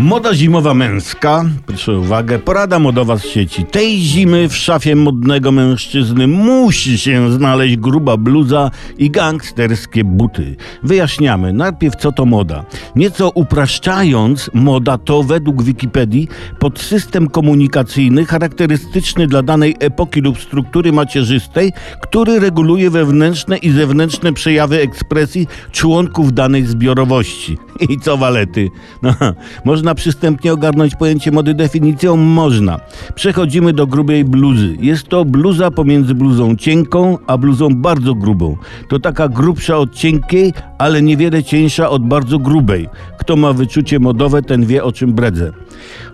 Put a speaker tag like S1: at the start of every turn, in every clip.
S1: Moda zimowa męska, proszę uwagę, porada modowa z sieci. Tej zimy w szafie modnego mężczyzny musi się znaleźć gruba bluza i gangsterskie buty. Wyjaśniamy najpierw co to moda. Nieco upraszczając, moda to według Wikipedii podsystem komunikacyjny charakterystyczny dla danej epoki lub struktury macierzystej, który reguluje wewnętrzne i zewnętrzne przejawy ekspresji członków danej zbiorowości. I co walety? No, można przystępnie ogarnąć pojęcie mody definicją? Można. Przechodzimy do grubej bluzy. Jest to bluza pomiędzy bluzą cienką, a bluzą bardzo grubą. To taka grubsza od cienkiej, ale niewiele cieńsza od bardzo grubej. Kto ma wyczucie modowe, ten wie o czym bredzę.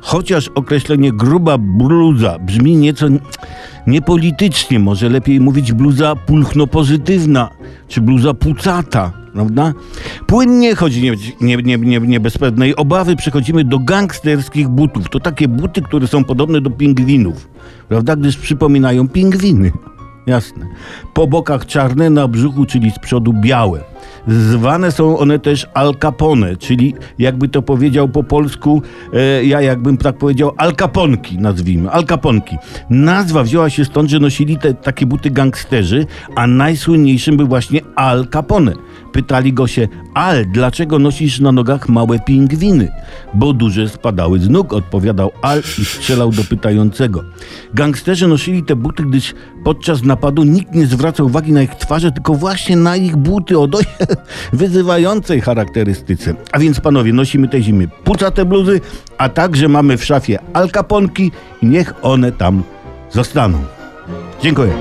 S1: Chociaż określenie gruba bluza brzmi nieco niepolitycznie, może lepiej mówić bluza pulchno-pozytywna, czy bluza pucata prawda? Płynnie, choć nie, nie, nie, nie, nie bez pewnej obawy, przechodzimy do gangsterskich butów. To takie buty, które są podobne do pingwinów, prawda? Gdyż przypominają pingwiny. Jasne. Po bokach czarne, na brzuchu, czyli z przodu białe. Zwane są one też Al Capone, czyli jakby to powiedział po polsku, e, ja jakbym tak powiedział, Al Caponki nazwijmy, Al Caponki. Nazwa wzięła się stąd, że nosili te, takie buty gangsterzy, a najsłynniejszym był właśnie Al Capone. Pytali go się, Al, dlaczego nosisz na nogach małe pingwiny? Bo duże spadały z nóg, odpowiadał Al i strzelał do pytającego. Gangsterzy nosili te buty, gdyż podczas napadu nikt nie zwracał uwagi na ich twarze, tylko właśnie na ich buty o dość wyzywającej charakterystyce. A więc panowie, nosimy tej zimy pucate bluzy, a także mamy w szafie alkaponki i niech one tam zostaną. Dziękuję.